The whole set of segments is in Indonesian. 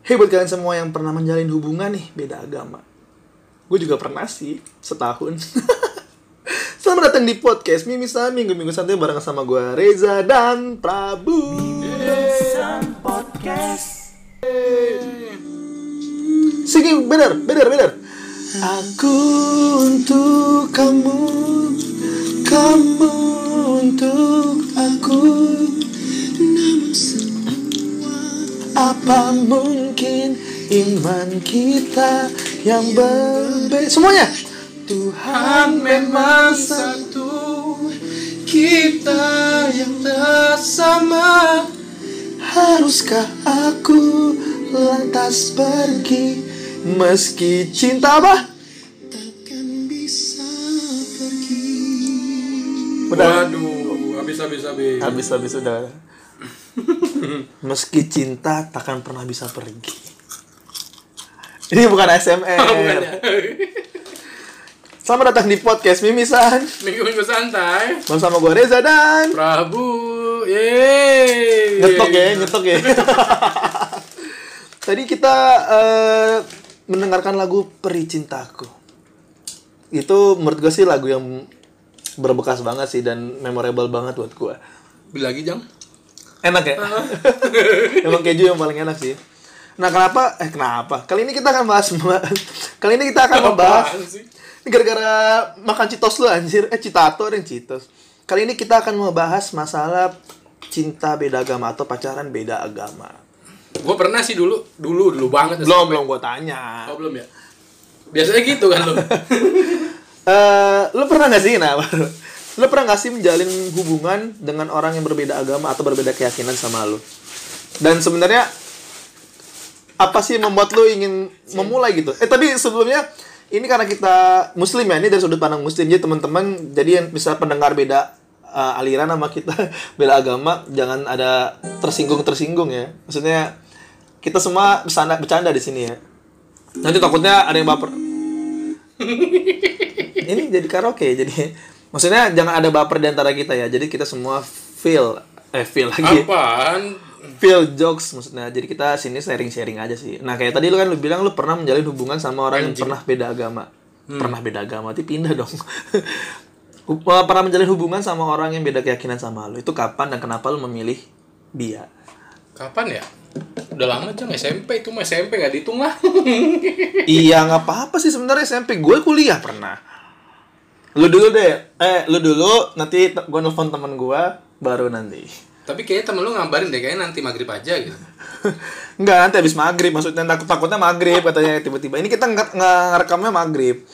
Hei buat kalian semua yang pernah menjalin hubungan nih beda agama. Gue juga pernah sih setahun. Selamat datang di podcast Mimisan Minggu Minggu Santai bareng sama gue Reza dan Prabu. Singing bener, bener, bener. Aku untuk kamu, kamu untuk aku. Apa mungkin iman kita yang berbeda? Semuanya. Tuhan memang satu, kita yang tak sama. Haruskah aku lantas pergi meski cinta apa? Takkan bisa pergi. Udah. Waduh, habis habis habis. Habis habis udah. Meski cinta takkan pernah bisa pergi. Ini bukan SMR. Bukan ya? Selamat datang di podcast Mimisan Minggu-minggu santai. bersama gue Reza dan Prabu, yeay. nyetok ya, nyetok ya. Tadi kita eh, mendengarkan lagu Peri Cintaku. Itu menurut gue sih lagu yang berbekas banget sih dan memorable banget buat gue. Beli lagi jang? Enak ya? Emang keju yang paling enak sih. Nah kenapa? Eh kenapa? Kali ini kita akan bahas Kali ini kita akan membahas? Ini gara-gara makan citos lu anjir Eh citato ada yang citos Kali ini kita akan membahas masalah Cinta beda agama atau pacaran beda agama Gue pernah sih dulu, dulu dulu banget. Belum, SMP. belum gue tanya Oh, belum ya? Biasanya gitu kan lu. Eh, Lu pernah gak sih? Nah, baru. Lu pernah gak sih menjalin hubungan dengan orang yang berbeda agama atau berbeda keyakinan sama lu? Dan sebenarnya apa sih yang membuat lu ingin memulai gitu? Eh tapi sebelumnya ini karena kita muslim ya, ini dari sudut pandang muslim jadi teman-teman jadi yang bisa pendengar beda uh, aliran sama kita beda agama jangan ada tersinggung-tersinggung ya. Maksudnya kita semua bercanda bercanda di sini ya. Nanti takutnya ada yang baper. ini jadi karaoke jadi maksudnya jangan ada baper di antara kita ya. Jadi kita semua feel eh feel lagi. Apaan? feel jokes maksudnya. Jadi kita sini sharing sharing aja sih. Nah kayak tadi lu kan lu bilang lu pernah menjalin hubungan sama orang yang Anjing. pernah beda agama. Pernah beda agama tapi pindah dong. Uh, pernah menjalin hubungan sama orang yang beda keyakinan sama lu. Itu kapan dan kenapa lu memilih dia? Kapan ya? Udah lama jang SMP itu mah SMP nggak dihitung lah. iya nggak apa-apa sih sebenarnya SMP gue kuliah pernah lu dulu deh eh lu dulu nanti gue nelfon teman gue baru nanti Tapi kayaknya temen lu ngabarin deh, kayaknya nanti maghrib aja gitu. Enggak, nanti habis maghrib. Maksudnya takut takutnya maghrib katanya tiba-tiba. Ini kita nge- nge- ngerekamnya maghrib.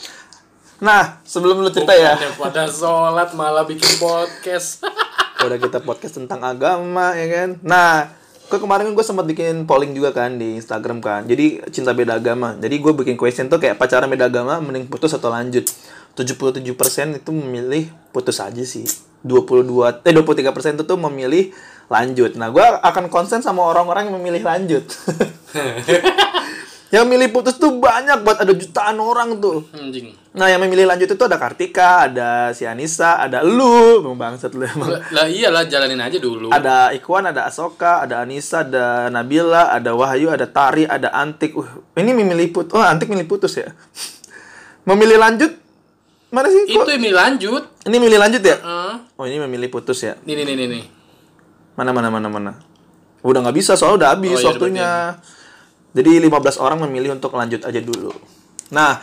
Nah, sebelum lu cerita ya. Bukannya pada sholat malah bikin podcast. Udah kita podcast tentang agama ya kan. Nah, ke kemarin gue sempat bikin polling juga kan di Instagram kan. Jadi cinta beda agama. Jadi gue bikin question tuh kayak pacaran beda agama mending putus atau lanjut. 77% itu memilih putus aja sih. 22 eh 23% itu tuh memilih lanjut. Nah, gue akan konsen sama orang-orang yang memilih lanjut. yang milih putus tuh banyak buat ada jutaan orang tuh. Anjing. Nah, yang memilih lanjut itu ada Kartika, ada si Anissa, ada lu, emang bangsat lu emang. Lah, lah iyalah jalanin aja dulu. Ada Ikwan, ada Asoka, ada Anissa, ada Nabila, ada Wahyu, ada Tari, ada Antik. Uh, ini memilih putus. Oh, Antik milih putus ya. memilih lanjut mana sih? Itu ini lanjut. Ini milih lanjut ya? Ah, Oh, ini memilih putus ya. nih nih nih nih. Mana mana mana mana. Udah nggak bisa soalnya udah habis Oh, iya, waktunya. Jadi 15 orang memilih untuk lanjut aja dulu. Nah,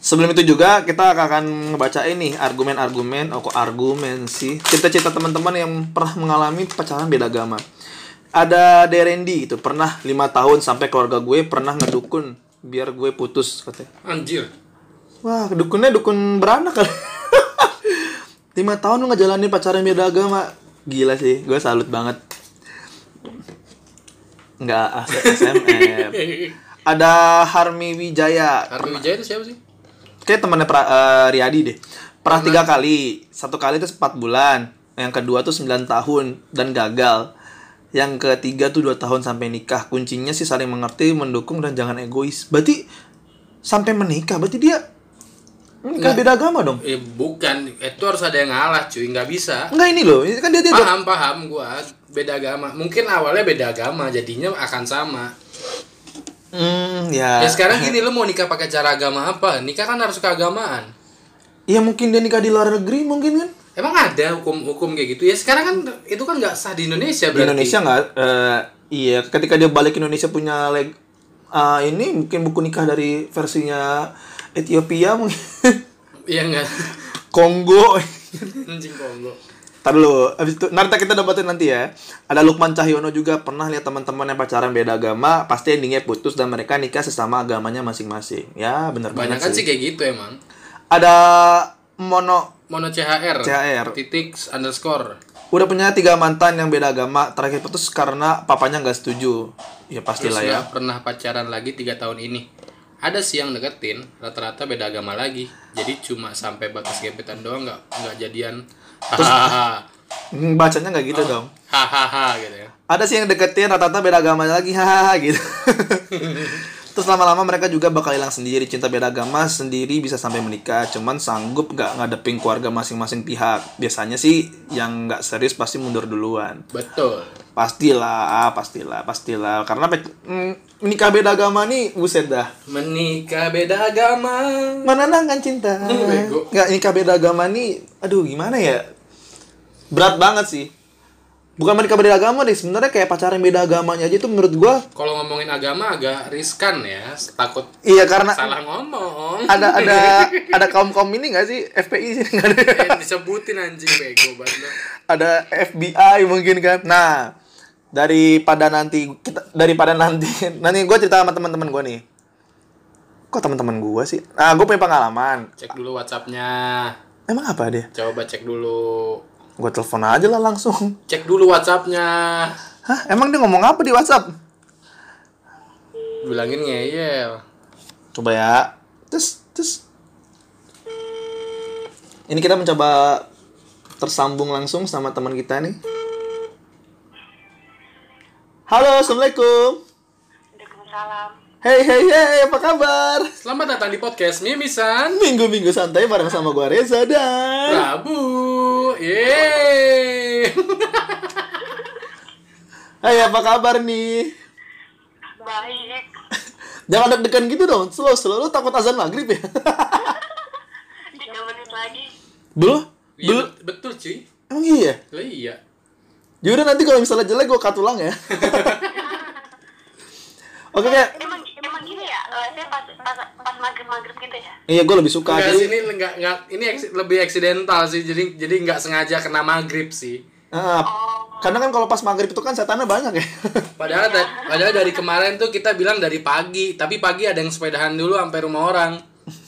sebelum itu juga kita akan ngebaca ini argumen-argumen, oh kok argumen sih? Cita-cita teman-teman yang pernah mengalami pacaran beda agama. Ada Derendi itu pernah lima tahun sampai keluarga gue pernah ngedukun biar gue putus katanya. Anjir. Wah, dukunnya dukun beranak kali. Lima tahun lu ngejalanin pacaran beda agama. Gila sih, gue salut banget. Enggak, SMR. Ada Harmi Wijaya. Harvey Wijaya itu siapa sih? Kayak temannya pra, eh, Riyadi deh. Pernah tiga kali. Satu kali itu 4 bulan. Yang kedua tuh 9 tahun dan gagal. Yang ketiga tuh 2 tahun sampai nikah. Kuncinya sih saling mengerti, mendukung dan jangan egois. Berarti sampai menikah, berarti dia Enggak beda agama dong. Eh bukan, itu harus ada yang ngalah cuy, nggak bisa. Enggak ini loh, ini kan dia dia Paham paham gua beda agama. Mungkin awalnya beda agama, jadinya akan sama. Hmm, ya. Ya sekarang gini lu mau nikah pakai cara agama apa? Nikah kan harus keagamaan. Iya mungkin dia nikah di luar negeri mungkin kan? Emang ada hukum-hukum kayak gitu ya? Sekarang kan itu kan nggak sah di Indonesia Di berarti. Indonesia nggak? eh, iya, ketika dia balik Indonesia punya leg ah, ini mungkin buku nikah dari versinya Ethiopia mungkin Iya nggak? Kongo. Anjing Kongo. Ntar dulu, abis itu nanti kita dapetin nanti ya. Ada Lukman Cahyono juga pernah lihat teman-teman yang pacaran beda agama, pasti endingnya putus dan mereka nikah sesama agamanya masing-masing. Ya, bener Banyak banget kan sih. kayak gitu emang. Ada Mono Mono CHR. CHR. Titik underscore. udah punya tiga mantan yang beda agama, terakhir putus karena papanya nggak setuju. Ya Terus pastilah ya. nggak pernah pacaran lagi tiga tahun ini. Ada sih yang deketin, rata-rata beda agama lagi. Jadi cuma sampai batas gebetan doang nggak nggak jadian. Hahaha. Hmm, Bacanya nggak gitu dong. Hahaha gitu ya. Ada sih yang deketin rata-rata beda agama lagi, hahaha gitu. Terus lama-lama mereka juga bakal hilang sendiri cinta beda agama sendiri bisa sampai menikah cuman sanggup gak ngadepin keluarga masing-masing pihak. Biasanya sih yang nggak serius pasti mundur duluan. Betul. pastilah pastilah pastilah. Karena mm, menikah beda agama nih buset dah. Menikah beda agama. menenangkan cinta? Nggak nikah beda agama nih aduh gimana ya? Berat banget sih bukan menikah beda agama deh sebenarnya kayak pacaran beda agamanya aja itu menurut gua Kalau ngomongin agama agak riskan ya, takut iya karena salah ngomong. ada ada ada kaum kaum ini nggak sih FPI sih nggak ada Eh, disebutin anjing bego banget. ada FBI mungkin kan nah daripada nanti kita daripada nanti nanti gue cerita sama teman-teman gue nih kok teman-teman gue sih nah gue punya pengalaman Cek dulu WhatsAppnya. emang apa dia Coba cek dulu. Gue telepon aja lah langsung Cek dulu WhatsAppnya. hah emang dia ngomong apa di WhatsApp Bilangin ngeyel. coba ya terus terus ini kita mencoba tersambung langsung sama teman kita nih halo assalamualaikum Waalaikumsalam. Hey hey hey, apa kabar? Selamat datang di podcast Mimisan Minggu-minggu santai bareng sama gua Reza dan Prabu. Yeay. Hai, apa kabar nih? Baik. Jangan deg-degan gitu dong, slow slow. Lu takut azan maghrib ya? Tiga menit lagi. Belum? Iya, Belum? bet- betul cuy. Emang iya? Lah iya. Yaudah nanti kalau misalnya jelek gua cut ulang ya. Oke kayak Emang emang ya? pas pas pas maghrib maghrib gitu ya? Iya, gue lebih suka Enggak jadi. ini enggak enggak ini eks- lebih eksidental sih. Jadi jadi enggak sengaja kena maghrib sih. Ah, Oh. karena kan kalau pas maghrib itu kan setannya banyak ya. Padahal da- padahal dari kemarin tuh kita bilang dari pagi, tapi pagi ada yang sepedahan dulu sampai rumah orang.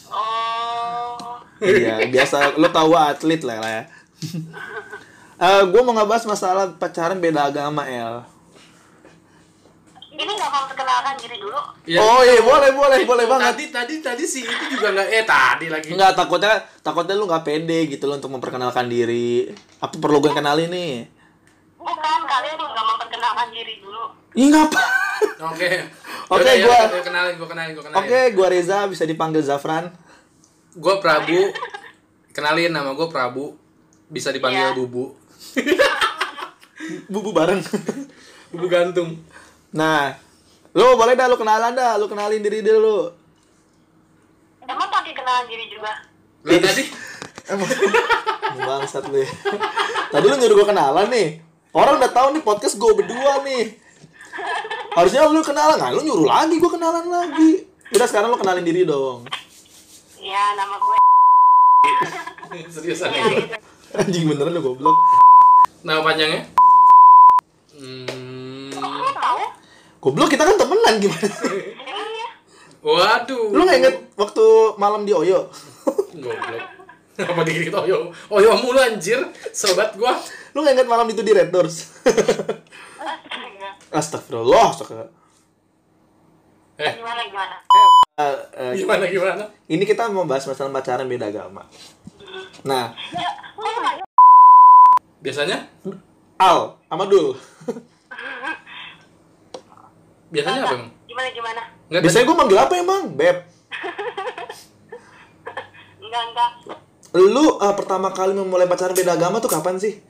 Oh. iya, biasa lo tahu atlet lah ya. Eh, gue mau ngebahas masalah pacaran beda agama, El. Ini nggak mau perkenalkan diri dulu? Ya, Oh iya, boleh, boleh, boleh banget. Tadi tadi tadi sih itu juga enggak eh tadi lagi. Enggak, takutnya takutnya lu nggak pede gitu loh untuk memperkenalkan diri. Apa perlu gue kenalin nih? Bukan kalian yang nggak memperkenalkan diri dulu. Ih, ngapa? Oke. Oke, yaudah, kenalin, gua kenalin, gua kenalin. Oke, gua Reza bisa dipanggil Zafran. Gua Prabu. Kenalin nama gua Prabu. Bisa dipanggil Iya. Bubu. Bubu bareng. Bubu gantung. Nah, lu boleh dah lu kenalan dah, lu kenalin diri dulu. Emang pakai kenalan diri juga? Lah tadi Emang bangsat lu. ya. Tadi lu nyuruh gua kenalan nih. Orang udah tahu nih podcast gua berdua nih. Harusnya lu kenalan, nggak lu nyuruh lagi gua kenalan lagi. Udah sekarang lu kenalin diri dong. Ya nama gue. seriusan Ya, ya. gitu. Anjing beneran lu goblok. Nama panjangnya? Hmm, Kamu tahu? Goblok kita kan temenan gimana? Emang ya? waduh. Lu nggak inget waktu malam di Oyo? Goblok. Apa dikit Oyo? Oyo mulu anjir. Sobat gua. Lu nggak inget malam itu di Red Doors? Astaga. Astagfirullah, astagfirullah. Eh, Gimana gimana? Eh, eh, gimana gimana? ini kita mau bahas masalah pacaran beda agama. Nah, Ya, Biasanya? Al sama Dul. Biasanya apa emang? Gimana gimana? Enggak Biasanya gue manggil apa emang? Beb. Enggak enggak. Lu eh, pertama kali memulai pacaran beda agama tuh kapan sih?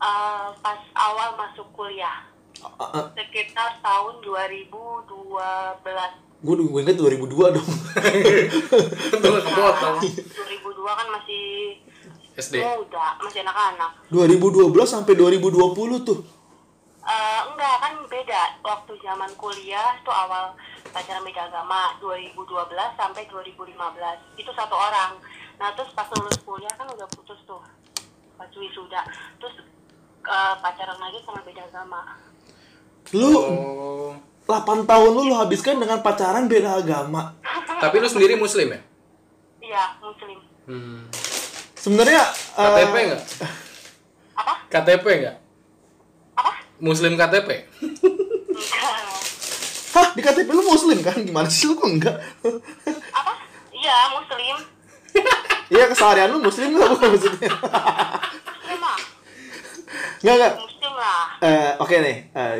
Eh, pas awal masuk kuliah Eh, eh, sekitar tahun 2012 Gue gue inget 2002 dong. Nggak kepotong. 2002 kan masih SD. muda, masih anak-anak. 2012 sampai 2020 tuh. Eh, enggak kan beda waktu zaman kuliah itu awal pacaran beda agama 2012 sampai 2015 itu satu orang nah terus pas lulus kuliah kan udah putus tuh pas wisuda terus eh, pacaran lagi sama beda agama Lu Oh. 8 tahun lu lu habiskan dengan pacaran beda agama. Tapi lu sendiri muslim ya? iya muslim Hmm. Sebenarnya eh, KTP enggak? apa KTP enggak? Muslim KTP? enggak Hah, di KTP lu muslim kan? Gimana sih lu kok enggak? apa iya muslim Iya, keseharian lu muslim enggak bukan maksudnya? muslim lah Enggak, enggak. muslim lah Eh, oke nih. Eh,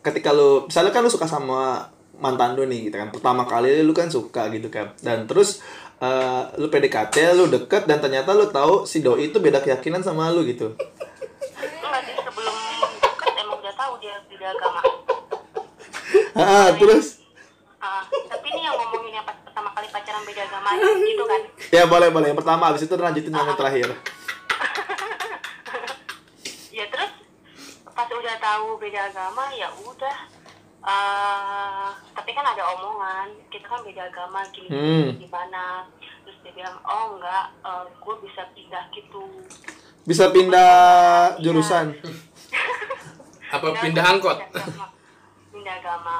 ketika lu misalnya kan lu suka sama mantan lu nih gitu kan. Pertama kali lu kan suka gitu kan. Dan terus eh, lu PDKT, lu deket dan ternyata lu tahu si doi itu beda keyakinan sama lu gitu. Ah, terus Ah, tapi ini yang ngomonginnya pas pertama kali pacaran beda agama gitu kan ya boleh boleh. Yang pertama habis itu lanjutin sama yang terakhir. ya terus pas udah tahu beda agama ya udah eh tapi kan ada omongan kita kan beda agama gini Hmm. gimana terus dia bilang oh enggak gue bisa pindah gitu Bisa pindah jurusan. Apa pindah angkot? Agama. pindah agama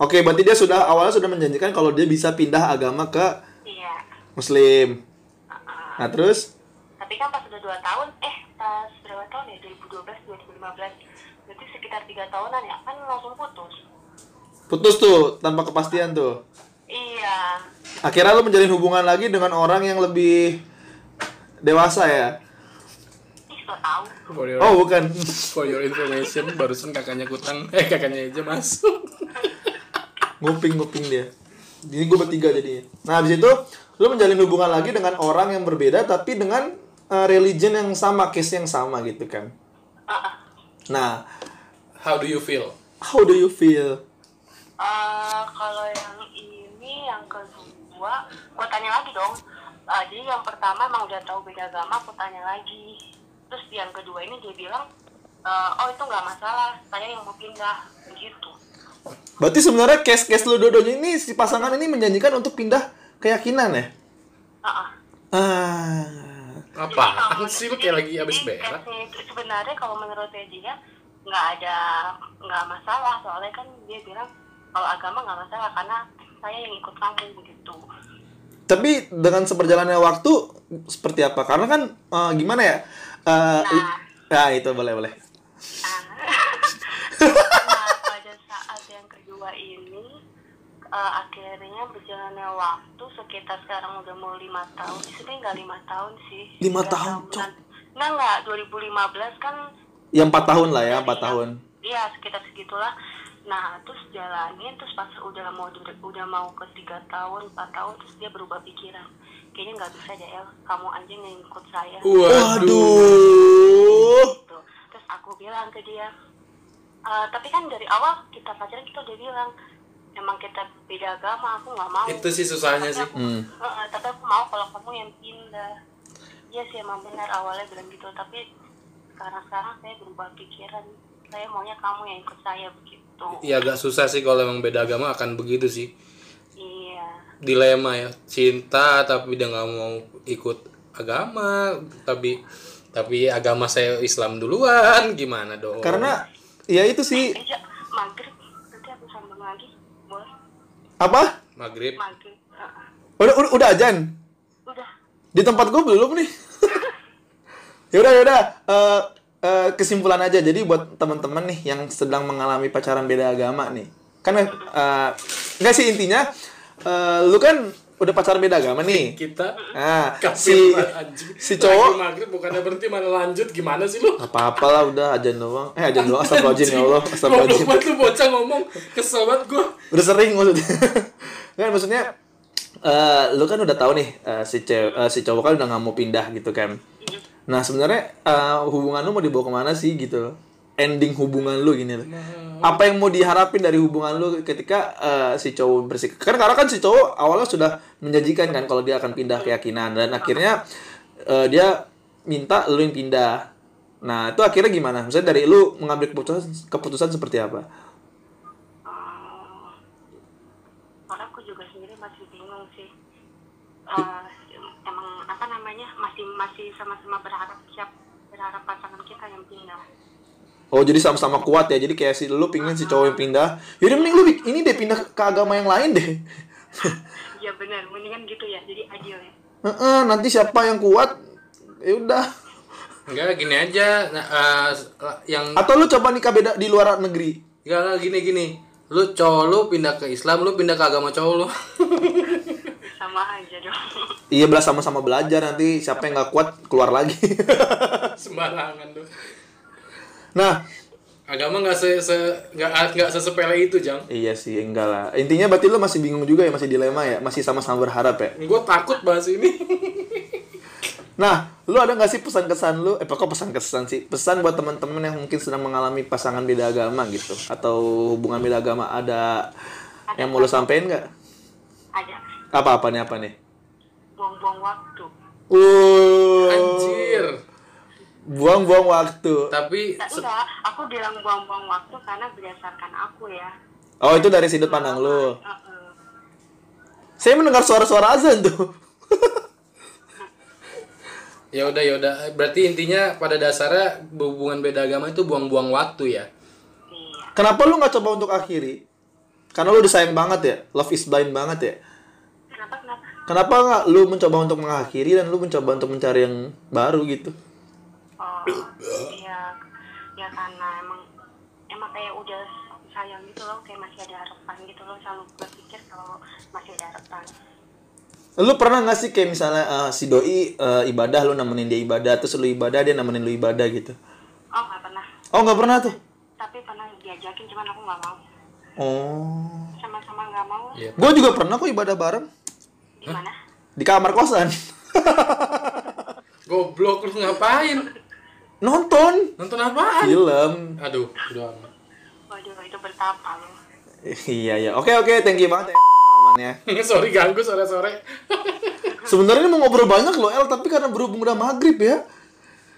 Oke, berarti dia sudah awalnya sudah menjanjikan kalau dia bisa pindah agama ke iya muslim. Ah, Nah, terus tapi kan pas udah dua tahun eh pas berapa tahun ya 2012 2015 berarti sekitar tiga tahunan ya kan langsung putus putus tuh tanpa kepastian tuh. iya Akhirnya lu menjalin hubungan lagi dengan orang yang lebih dewasa ya? So tau Oh, bukan. for your information, barusan kakaknya kutang, eh kakaknya aja masuk. Nguping-nguping dia. Ini gue bertiga jadinya. Nah, habis itu lu menjalin hubungan lagi dengan orang yang berbeda tapi dengan uh, religion yang sama, case yang sama gitu kan. Ah, ah. Nah, How do you feel? how do you feel? Eh, kalau yang ini yang kedua, gue tanya lagi dong. Eh, jadi yang pertama emang udah tahu beda agama, aku tanya lagi. Terus yang kedua ini dia bilang, eh, oh itu nggak masalah, saya yang mau pindah, begitu. Berarti sebenarnya case-case lu dua-duanya ini si pasangan ini menjanjikan untuk pindah keyakinan ya? Ah, ah. Ah. Apa? sih lu kayak lagi habis jadi berak? Sebenarnya kalau menurut dia nggak ada nggak masalah, soalnya kan dia bilang kalau agama nggak masalah karena saya yang ikut kamu begitu. Tapi dengan seberjalannya waktu seperti apa? Karena kan eh, gimana ya? Eh, Nah. ya itu boleh boleh. nah pada saat yang kedua ini eh, akhirnya berjalannya waktu sekitar sekarang udah mau lima tahun sebenarnya nggak lima tahun sih Lima tahun, tahunan. nggak nggak 2015 kan Ya empat tahun lah ya, empat tahun. yang- iya sekitar segitulah nah terus jalanin terus pas udah mau udah mau ke tiga tahun empat tahun terus dia berubah pikiran kayaknya nggak bisa deh El kamu aja yang ikut saya Waduh. Gitu. Terus aku bilang ke dia, "Eh, tapi kan dari awal kita pacaran kita udah bilang emang kita beda agama, aku nggak mau. Itu sih susahnya Tapi sih. aku- Hmm. Tapi aku mau kalau kamu yang pindah. Iya sih emang benar awalnya bilang gitu, tapi sekarang sekarang saya berubah pikiran. Saya maunya kamu yang ikut saya begitu. Ya agak susah sih kalau emang beda agama akan begitu sih. Iya. Dilema ya, cinta tapi dia nggak mau ikut agama, tapi tapi agama saya Islam duluan, gimana dong? Karena ya itu sih Eh, maghrib nanti aku sambung lagi, boleh? apa? maghrib Maghrib. Udah udah, udah ajan. udah. Di tempat gue belum nih. yaudah yaudah. Eh, eh, kesimpulan aja. Jadi buat teman-teman nih yang sedang mengalami pacaran beda agama nih, kan eh, enggak sih intinya, eh, lu kan udah pacaran beda agama nih. kita Nah, si anjing. si cowok Lagi maghrib bukannya berhenti malah lanjut gimana sih lu? apa-apa lah udah ajan doang. Eh ajan doang astagfirullahaladzim ya Allah, astagfirullahaladzim. banget lu bocah ngomong kesel banget gua. udah sering maksudnya kan maksudnya eh lu kan udah tahu nih eh, si cewek eh, si cowok kan udah nggak mau pindah gitu kan nah sebenarnya eh, hubungan lu mau dibawa ke mana sih gitu ending hubungan lu gini loh. Apa yang mau diharapin dari hubungan lu ketika eh, si cowok bersih? Kan karena kan si cowok awalnya sudah menjanjikan kan kalau dia akan pindah keyakinan dan akhirnya eh, dia minta lu yang pindah. Nah, itu akhirnya gimana? Misalnya dari lu mengambil keputusan keputusan seperti apa? Orang aku juga sendiri masih bingung sih. Namanya masih sama-sama berharap siap berharap pasangan kita yang pindah. Oh, jadi sama-sama kuat ya. Jadi kayak si lu pingin si cowok yang pindah. Yaudah mending lu ini deh pindah ke agama yang lain deh. Iya benar, mendingan gitu ya. Jadi adil ya. Heeh, nanti siapa yang kuat ya udah. Enggak gini aja nah, eh, yang Atau lu coba nikah beda di luar negeri. enggak enggak gini gini. Lu cowok lu pindah ke Islam, lu pindah ke agama cowok lu. Sama aja dong. Iya belas sama-sama belajar nanti siapa yang nggak kuat keluar lagi. Sembarangan tuh. nah, Agama nggak se, se nggak nggak sesepele itu, Jang. iya sih enggak lah. Intinya berarti lu masih bingung juga ya, masih dilema ya, masih sama-sama berharap ya. Gue takut bahas ini. Nah, lu ada nggak sih pesan-kesan lu? Eh, pokok pesan-kesan sih. Pesan buat teman-teman yang mungkin sedang mengalami pasangan beda agama gitu, atau hubungan beda agama ada yang mau lu sampein nggak? Ada Apa-apa nih apa nih? Buang-buang waktu. Uh, Anjir. buang-buang waktu. Tapi Nah, enggak, aku bilang buang-buang waktu karena berdasarkan aku ya. Oh, itu dari sudut pandang lu. Heeh. Saya mendengar suara-suara azan tuh. ya udah ya udah berarti intinya pada dasarnya hubungan beda agama itu buang-buang waktu ya. Iya. Kenapa lu nggak coba untuk akhiri? Karena lu udah sayang banget ya, love is blind banget ya. Kenapa kenapa? Kenapa nggak lu mencoba untuk mengakhiri dan lu mencoba untuk mencari yang baru gitu? Oh, iya, ya karena emang emang kayak udah sayang gitu loh, kayak masih ada harapan gitu loh, selalu berpikir kalau masih ada harapan. Lu pernah nggak sih kayak misalnya eh, si doi eh, ibadah lu nemenin dia ibadah terus lu ibadah dia nemenin lu ibadah gitu? Oh nggak pernah, Oh nggak pernah tuh? tapi pernah diajakin cuman aku nggak mau, Oh, sama-sama nggak mau. Iya. gue juga pernah kok ibadah bareng Di mana? di kamar kosan. Goblok lu ngapain? Nonton Nonton apaan? film. Aduh, udah amat. Waduh itu bertapa loh. iya iya. Oke oke, thank you banget ya pengalamannya. Sorry ganggu sore-sore. Sebenarnya mau ngobrol banyak loh El, tapi karena berhubung udah maghrib ya.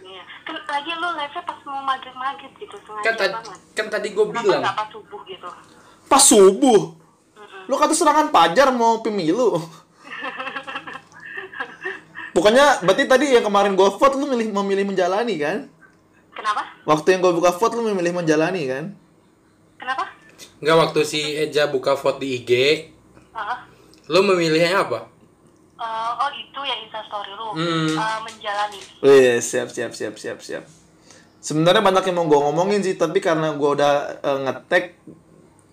Iya, kan lagi lu live pas mau maghrib maghrib gitu, sengaja Kan, tadi banget. kan tadi gue Kenapa bilang pas subuh gitu? Pas subuh. Lu kata serangan pajar mau pemilu. Bukannya berarti tadi yang kemarin gue vote lu milih memilih menjalani kan? Kenapa? Waktu yang gue buka vote lu memilih menjalani kan? Kenapa? nggak waktu si Eja buka vote di IG, Heeh. lu memilihnya apa? Eh, oh itu ya instastory lu Hmm. Eh, menjalani. Wih, siap siap siap siap siap. Sebenarnya banyak yang mau gue ngomongin sih, tapi karena gue udah eh, ngetek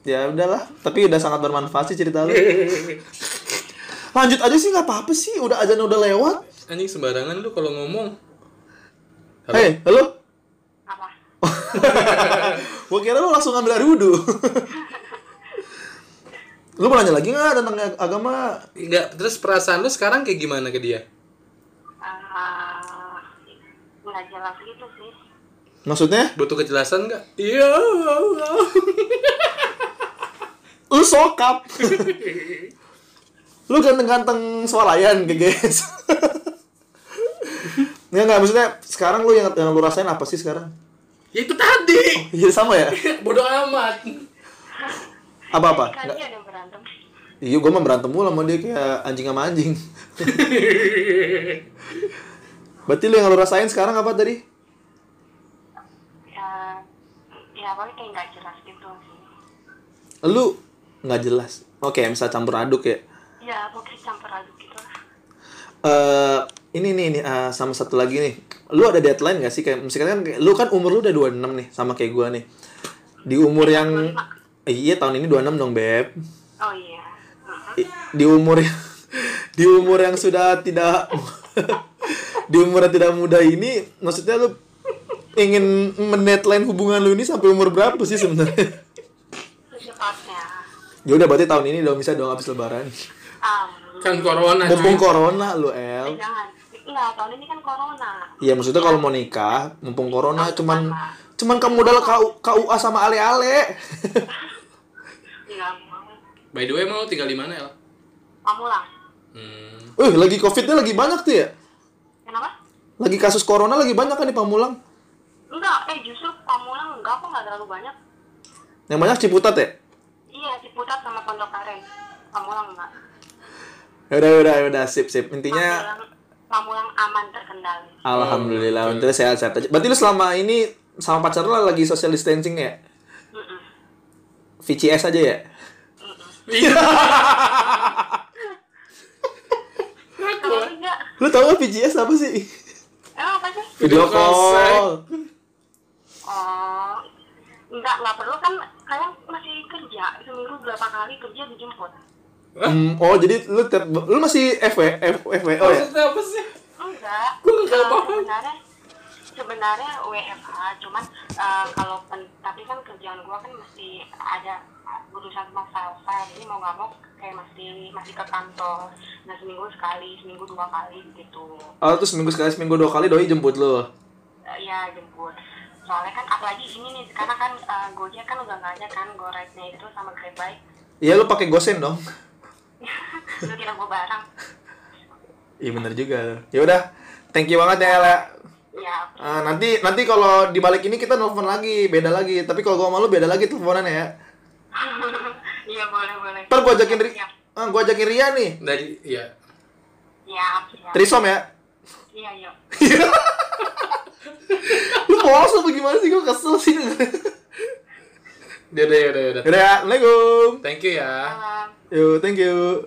ya udahlah. Tapi udah sangat bermanfaat sih cerita lu. Lanjut aja sih nggak apa-apa sih, udah azan udah lewat. Anjing sembarangan lu kalau ngomong. Halo? Hei, halo. Apa? Gue kira lu langsung ngambil air wudhu. lu mau nanya lagi nggak tentang agama? Enggak, terus perasaan lu sekarang kayak gimana ke dia? Eh, nggak jelas gitu sih. Maksudnya? Butuh kejelasan nggak? Iya. Lu sokap. lu ganteng-ganteng swalayan, guys. Nggak, nggak, maksudnya sekarang lu yang, yang lu rasain apa sih sekarang? Ya itu tadi. Iya sama ya? Bodoh amat. Ada berantem. Iya, gue mah berantem mulu sama dia kayak anjing sama anjing. Berarti lu yang lu rasain sekarang apa tadi? Ya, ya kayak nggak jelas gitu sih. Lu nggak jelas. Oke, misal campur aduk ya. Ya pokoknya campur aduk gitu lah. eh ini nih nih eh, sama satu lagi nih. Lu ada deadline gak sih kayak misalkan kan lu kan umur lu udah 26 nih sama kayak gua nih. Di umur yang eh, iya tahun ini 26 dong, Beb. Oh iya. Di umur yang di umur yang sudah tidak di umur yang tidak muda ini maksudnya lu ingin mendeadline hubungan lu ini sampai umur berapa sih sebenarnya? Secepatnya. ya udah berarti tahun ini dong bisa dong habis lebaran. Amin. Kan corona. Mumpung cuy. corona lu, Eh, El. jangan. Enggak, tahun ini kan corona. Iya maksudnya kalau mau nikah, mumpung corona cuman Cuman kamu modal KU, KUA sama ale-ale. Iya, mau. By the way, emang lu tinggal di mana, El? Pamulang. Hmm. Eh, lagi Covid-nya lagi banyak tuh ya? Kenapa? Lagi kasus corona lagi banyak kan di Pamulang. Enggak, eh justru Pamulang enggak kok nggak terlalu banyak. Yang banyak Ciputat ya? Iya, Ciputat sama Pondok Aren. Pamulang enggak. Ya udah, udah, udah, sip, sip. Intinya aman terkendali. alhamdulillah, oke. untungnya sehat-sehat aja. Berarti lu selama ini sama pacar lu lagi social distancing ya? Mm-mm. VCS aja ya? Enggak, Lu tau gak VCS apa sih? emang apa sih? Video call. Oh, enggak, enggak perlu kan kalian masih kerja. Seminggu berapa kali kerja dijemput. Hmm, oh jadi lu tiap, lu masih FW, F, FWO ya? Maksudnya apa sih? Enggak. Gua nggak Eh, paham. sebenarnya sebenarnya WFH, cuman eh, kalau pen, tapi kan kerjaan gua kan mesti ada urusan sama file jadi mau nggak mau kayak masih masih ke kantor. Nah seminggu sekali, seminggu dua kali gitu. Oh terus seminggu sekali, seminggu dua kali doi jemput lu? Eh, ya jemput. Soalnya kan apalagi ini nih, karena kan eh, Gojek kan udah nggak ada kan GoRide-nya itu sama GrabBike. Iya lu pakai gosen dong. Lu kira gua barang. Iya bener juga. Ya udah, thank you banget ya Ella. Ya, Ah, nanti nanti kalau di balik ini kita nelfon lagi, beda lagi. Tapi kalau gua sama lu beda lagi teleponan ya. iya boleh boleh. Ntar gua ajakin Ri, Siap, ah, gua ajakin Ria nih. Dari, iya. siap. siap. Trisom ya. Iya, iya. Lu polos apa gimana sih? Gua kesel sih. Udah, udah, udah, udah. Udah, Assalamualaikum. Thank you ya. Salam. Yo, thank you.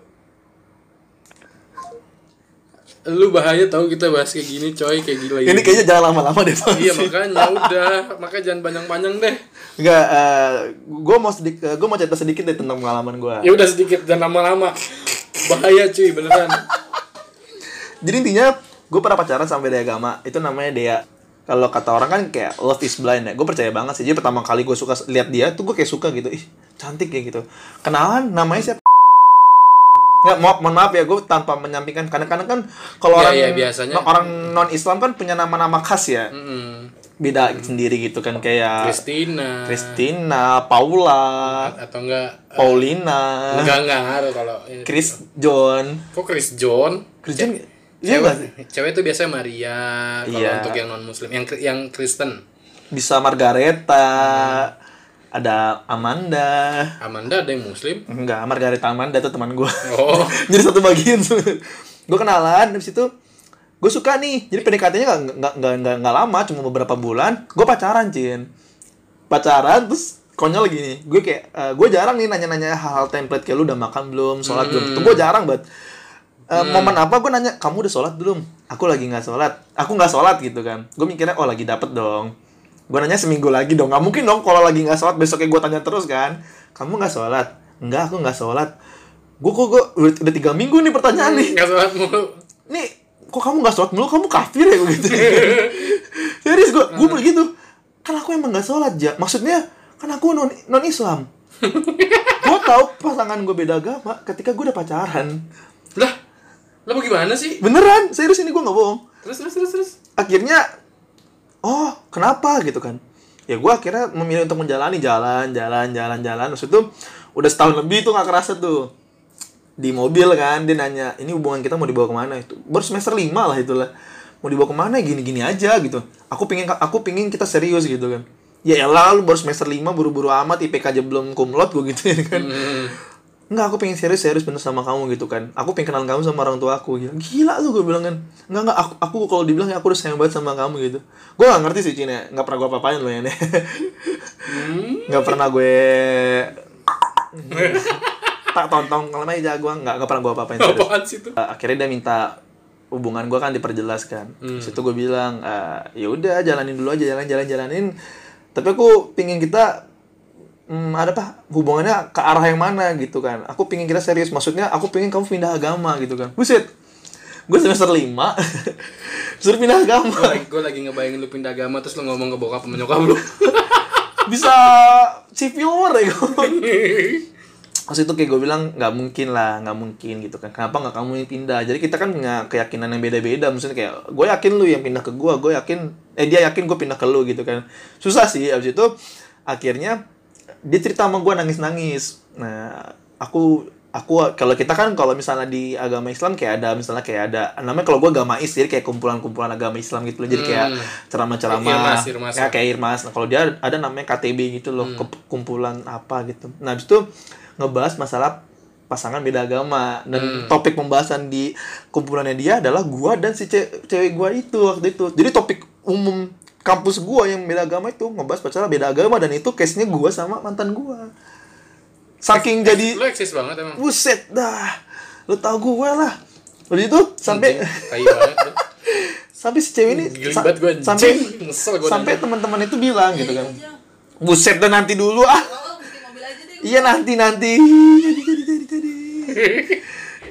Lu bahaya tau kita bahas kayak gini, coy, kayak gila Ini kayaknya jangan lama-lama deh. Iya makanya udah, makanya jangan panjang-panjang deh. Enggak, eh gue mau sedikit, gue mau cerita sedikit deh tentang pengalaman gue. Ya udah sedikit jangan lama-lama. Bahaya cuy, beneran. Jadi intinya gue pernah pacaran sama beda agama, itu namanya Dea. Kalau kata orang kan kayak love is blind ya, gue percaya banget sih. Jadi pertama kali gue suka lihat dia tuh gue kayak suka gitu, ih cantik ya gitu. Kenalan namanya siapa? Nggak, mohon, mohon maaf ya, gue tanpa menyampingkan. Kadang-kadang kan kalau Iya, orang iya, biasanya. orang non Islam kan punya nama-nama khas ya, Mm-mm. beda sendiri gitu kan kayak Christina. Christina, Paula, Atau enggak? Paulina, Enggak enggak ngaruh kalau Chris John, Kok Chris John? Chris John, iya nggak sih? Cewek, cewek itu biasanya Maria kalau Iya. untuk yang non muslim, yang yang Kristen. bisa Margareta, ada Amanda, Amanda ada yang muslim. enggak Margareta Amanda itu teman gue. Oh. jadi satu bagian gue kenalan habis itu gue suka nih. Jadi PDKT-nya nggak nggak nggak nggak nggak lama cuma beberapa bulan gue pacaran cin. Pacaran terus konyol gini gue kayak eh, gue jarang nih nanya-nanya hal-hal template kayak lu udah makan belum sholat belum. Itu gue jarang banget. Eh, momen apa gue nanya kamu udah sholat belum? Aku lagi nggak sholat. Aku nggak sholat gitu kan. Gue mikirnya oh lagi dapet dong gue nanya seminggu lagi dong. Nggak mungkin dong kalau lagi nggak sholat besoknya gue tanya terus kan. Kamu nggak sholat? Enggak aku nggak sholat. Gue kok gue udah, tiga minggu nih pertanyaan nih. Enggak sholat mulu. nih kok kamu nggak sholat mulu? Kamu kafir ya gitu. Serius gue gue begitu. Kan aku emang nggak sholat ya maksudnya kan aku non non Islam. Gue tahu pasangan gue beda agama ketika gue udah pacaran. Lah, lo gimana sih? beneran? Serius ini gue nggak bohong. Terus terus terus terus. akhirnya oh kenapa? gitu kan. Ya gue akhirnya memilih untuk menjalani jalan jalan jalan jalan. Maksud itu udah setahun lebih tuh nggak kerasa tuh. Di mobil kan dia nanya ini hubungan kita mau dibawa ke mana? Itu baru semester lima lah itulah. Mau dibawa ke mana? Gini gini aja gitu. Aku pingin aku pingin kita serius gitu kan. Ya elah lu baru semester lima buru-buru amat IPK aja belum kumlot gue gitu kan Enggak, aku pengen serius-serius bener sama kamu gitu kan. Aku pengen kenal kamu sama orang tua aku. Gila, Gila lu gue bilang kan. Enggak, enggak, aku, aku kalau dibilang ya aku udah sayang banget sama kamu gitu. Gue gak ngerti sih Cina, Nggak pernah gue apa-apain loh ya nih. Nggak pernah gue... tak tontong kalau main jago nggak nggak pernah gue apa-apain serius. Sih itu? Uh, akhirnya dia minta hubungan gue kan diperjelas kan situ gue bilang uh, ya udah jalanin dulu aja jalan jalan jalanin tapi aku pingin kita hmm, ada apa hubungannya ke arah yang mana gitu kan aku pingin kita serius maksudnya aku pingin kamu pindah agama gitu kan buset gue semester lima suruh pindah agama Gue lagi, gue lagi ngebayangin lu pindah agama terus lu ngomong ke bokap sama nyokap lu. bisa civil war ya Maksud itu kayak gue bilang nggak mungkin lah, nggak mungkin gitu kan. Kenapa nggak kamu yang pindah? Jadi kita kan punya keyakinan yang beda-beda. Maksudnya kayak gue yakin lu yang pindah ke gue, gue yakin eh dia yakin gue pindah ke lu gitu kan. Susah sih. Abis itu akhirnya dia cerita sama gue nangis-nangis. Nah aku aku kalau kita kan kalau misalnya di agama Islam kayak ada misalnya kayak ada namanya kalau gue agamais jadi kayak kumpulan-kumpulan agama Islam gitu loh jadi kayak Hmm. ceramah-ceramah irmas. ya kayak irmas nah kalau dia ada namanya KTB gitu loh Hmm. ke- kumpulan apa gitu nah habis itu ngebahas masalah pasangan beda agama dan Hmm. topik pembahasan di kumpulannya dia adalah gua dan si ce- cewek gua itu waktu itu jadi topik umum kampus gua yang beda agama itu ngebahas masalah beda agama dan itu case nya gua sama mantan gua. Saking jadi Lu eksis banget emang. buset dah. Lu tau gue lah. Lalu itu sampai Tai banget lu. sampai si cewek ini sa- gua, sampai Nyesel gua sampai teman-teman itu bilang gitu kan. Buset dah nanti dulu ah. Mesti mobil aja deh. iya nanti nanti.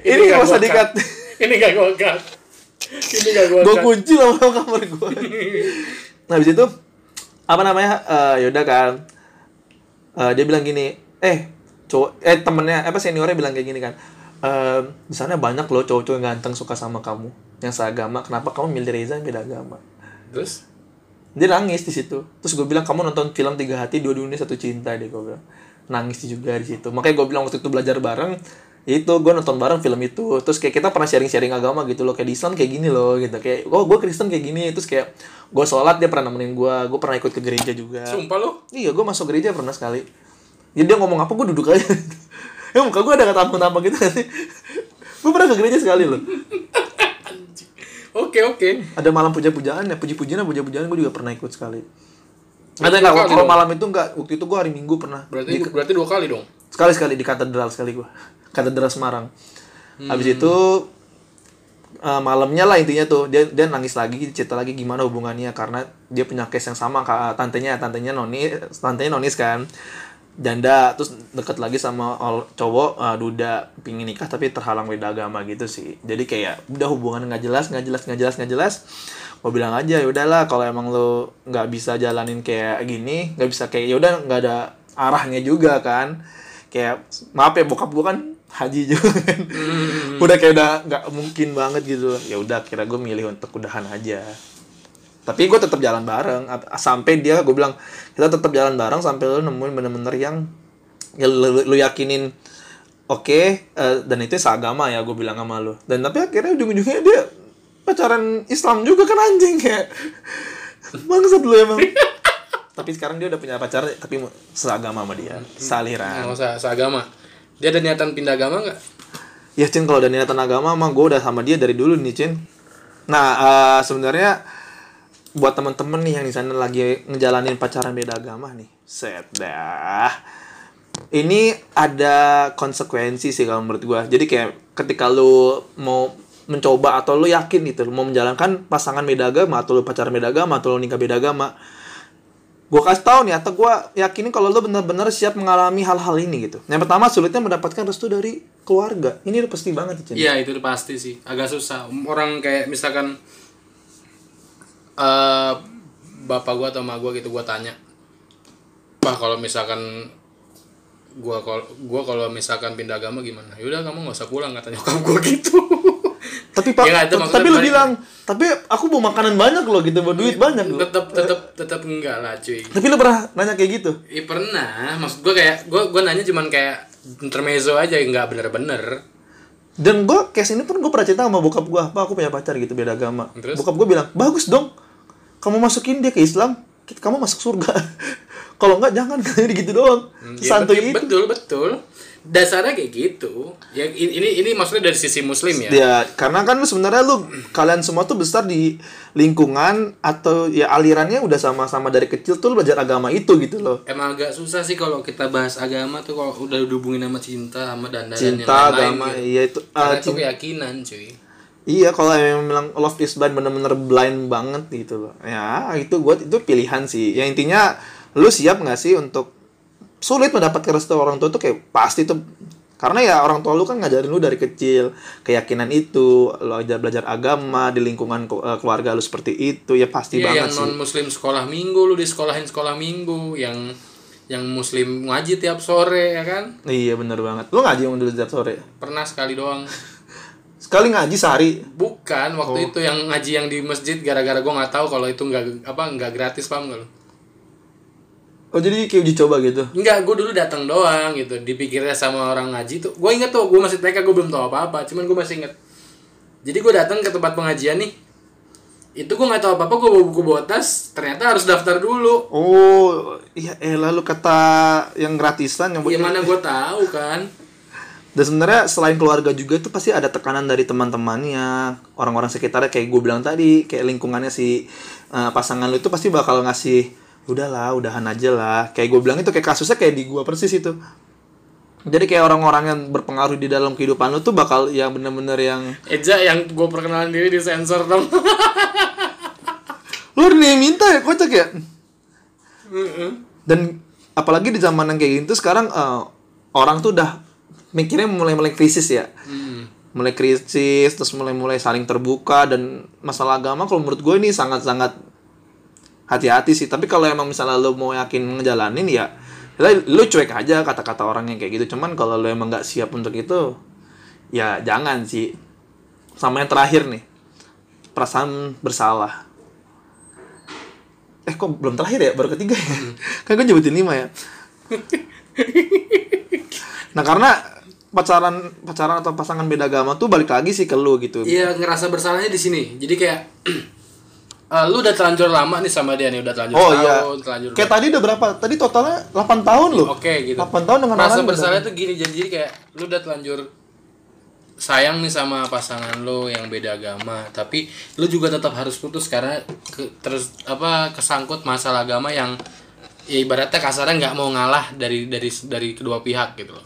Ini nggak nggak usah gua dikat. Ini gak gua cut. Ini gak gua gue kunci lah sama kamar gue nah habis itu apa namanya Eh, yaudah kan. Eh, dia bilang gini eh cowok eh temennya apa seniornya bilang kayak gini kan eh di sana banyak loh cowok-cowok yang ganteng suka sama kamu yang seagama. Kenapa kamu milih Reza yang beda agama? Terus? Dia nangis di situ. Terus gue bilang kamu nonton film tiga hati dua dunia satu cinta deh gue bilang. Nangis juga di situ. Makanya gue bilang waktu itu belajar bareng itu gue nonton bareng film itu. Terus kayak kita pernah sharing-sharing agama gitu loh. Kayak di Islam kayak gini loh gitu. Kayak oh gue Kristen kayak gini. Terus kayak gue sholat dia pernah nemenin gue gue pernah ikut ke gereja juga. Sumpah lu. iya gue masuk gereja pernah sekali. Jadi dia ngomong apa gue duduk aja. Ya muka gue ada kata-kata gitu gak sih? Gue pernah ke gereja sekali loh. Oke oke. ada malam puja-pujaan ya. Puji-pujian puja-pujaan gue juga pernah ikut sekali. Ada nggak kalau malam itu nggak? Waktu itu gue hari minggu pernah Berarti Di- berarti dua kali dong. sekali sekali di katedral sekali gue katedral Semarang. Habis itu eh, malamnya lah intinya tuh. Dia dia nangis lagi cerita lagi gimana hubungannya. Karena dia punya case yang sama kak. Tantenya tantenya noni tantenya nonis kan. Janda terus deket lagi sama cowok eh, duda pingin nikah tapi terhalang beda agama gitu sih. Jadi kayak udah hubungan nggak jelas nggak jelas nggak jelas nggak jelas. Gue bilang aja ya udahlah kalau emang lo nggak bisa jalanin kayak gini nggak bisa kayak ya udah nggak ada arahnya juga kan. Kayak maaf ya bokap gue kan haji juga kan. Udah kayak udah nggak mungkin banget gitu. Ya udah kira gue milih untuk udahan aja. Tapi gue tetap jalan bareng. Sampai dia gue bilang kita tetap jalan bareng sampai lu nemuin bener-bener yang ya lu, lu yakinin oke eh, dan itu seagama ya gue bilang sama lu. Dan tapi akhirnya ujung-ujungnya dia pacaran Islam juga kan anjing kayak bangsat lu emang. Tapi sekarang dia udah punya pacar tapi seagama sama dia. Saliran. Nggak usah seagama. Dia ada niatan pindah agama nggak? Ya Cin kalau udah niatan agama mah gue udah sama dia dari dulu nih Cin. Nah eh, sebenarnya buat temen-temen nih yang di sana lagi ngejalanin pacaran beda agama nih, set dah. Ini ada konsekuensi sih kalau menurut gue. Jadi kayak ketika lu mau mencoba atau lu yakin gitu lu mau menjalankan pasangan beda agama atau lu pacaran beda agama atau lu nikah beda agama gue kasih tahu nih atau gue yakinin kalau lo benar-benar siap mengalami hal-hal ini gitu. Yang pertama sulitnya mendapatkan restu dari keluarga. Ini udah pasti banget Cin. Iya itu udah pasti sih. Agak susah. Orang kayak misalkan eh bapak gua atau emak gua gitu gua tanya. Bah kalau misalkan gua kalau gua kalau misalkan pindah agama gimana? Yaudah kamu nggak usah pulang kata nyokap gua gitu. Tapi pak, Ya tapi lu bilang, tapi aku mau makanan banyak loh gitu, mau duit banyak loh. tetap tetap tetap enggak lah cuy. Tapi lu pernah nanya kayak gitu? Iya pernah. Maksud gua kayak gua gua nanya cuman kayak intermezzo aja nggak bener-bener. Dan gue case ini pun gue pernah cerita sama bokap gue, pak aku punya pacar gitu beda agama. Terus? Bokap gue bilang, bagus dong, kamu masukin dia ke Islam, kamu masuk surga. Kalau enggak jangan, jadi gitu doang. Ya, Santuy betul, itu. betul betul. Dasarnya kayak gitu. Ya ini ini, maksudnya dari sisi muslim ya. Ya, karena kan sebenarnya lu kalian semua tuh besar di lingkungan atau ya alirannya udah sama-sama dari kecil tuh lu belajar agama itu gitu loh. Emang agak susah sih kalau kita bahas agama tuh kalau udah dihubungin sama cinta, sama dandan dan yang Cinta, lain-lain agama, gitu. iya itu. ah, Karena itu cinta- keyakinan, cuy. Iya, kalau yang bilang love is blind bener-bener blind banget gitu loh. Ya, itu buat itu pilihan sih. Ya intinya lu siap nggak sih untuk sulit mendapatkan restu orang tua tuh kayak pasti tuh karena ya orang tua lu kan ngajarin lu dari kecil keyakinan itu, lu ajar belajar agama di lingkungan eh, keluarga lu seperti itu ya pasti Iya, banget yang sih. non muslim sekolah minggu lu di sekolahin sekolah minggu, yang yang muslim ngaji tiap sore ya kan Iya bener banget. Lu ngaji yang dulu tiap sore. pernah sekali doang Sekali ngaji sehari. bukan waktu itu yang ngaji yang di masjid gara-gara gue nggak tahu kalau itu nggak apa nggak gratis paham nggak lu Oh jadi kayak uji coba gitu. Enggak, gue dulu datang doang gitu. Dipikirnya sama orang ngaji tuh. Gue inget tuh, gue masih TK, gue belum tahu apa-apa. Cuman gue masih inget. Jadi gue datang ke tempat pengajian nih. Itu gue nggak tahu apa-apa, gue bawa buku bawa tas. Ternyata harus daftar dulu. Oh, iya eh lalu kata yang gratisan yang Ya mana gue tahu kan. Dan sebenarnya selain keluarga juga itu pasti ada tekanan dari teman-temannya, orang-orang sekitarnya kayak gue bilang tadi, kayak lingkungannya si eh, pasangan lu itu pasti bakal ngasih udahlah, udahan aja lah. Kayak gue bilang itu kayak kasusnya kayak di gue persis itu. Jadi kayak orang-orang yang berpengaruh di dalam kehidupan lu tuh bakal yang bener-bener yang Eja yang gue perkenalan diri di sensor dong. lu nih minta ya kocak ya. Dan apalagi di zaman yang kayak gitu sekarang eh, orang tuh udah mikirnya mulai-mulai krisis ya. Hmm. mulai krisis terus mulai-mulai saling terbuka dan masalah agama kalau menurut gue ini sangat-sangat hati-hati sih tapi kalau emang misalnya lo mau yakin ngejalanin ya lo cuek aja kata-kata orang yang kayak gitu. Cuman kalau lo emang nggak siap untuk itu ya jangan sih. Sama yang terakhir nih perasaan bersalah. Eh kok belum terakhir ya? Baru ketiga ya? Kan gue nyebutin lima ya. Nah karena pacaran pacaran atau pasangan beda agama tuh balik lagi sih ke lu gitu. Iya ngerasa bersalahnya di sini. Jadi kayak eh, lu udah terlanjur lama nih sama dia nih udah terlanjur oh setahun, iya terlanjur kayak tadi udah berapa? Tadi totalnya 8 tahun loh. Oke gitu. 8 tahun dengan Rasa bersalah tuh gini jadi, kayak lu udah telanjur sayang nih sama pasangan lu yang beda agama, tapi lu juga tetap harus putus karena ke- terus apa kesangkut masalah agama yang ya ibaratnya kasarnya nggak mau ngalah dari dari dari kedua pihak gitu loh.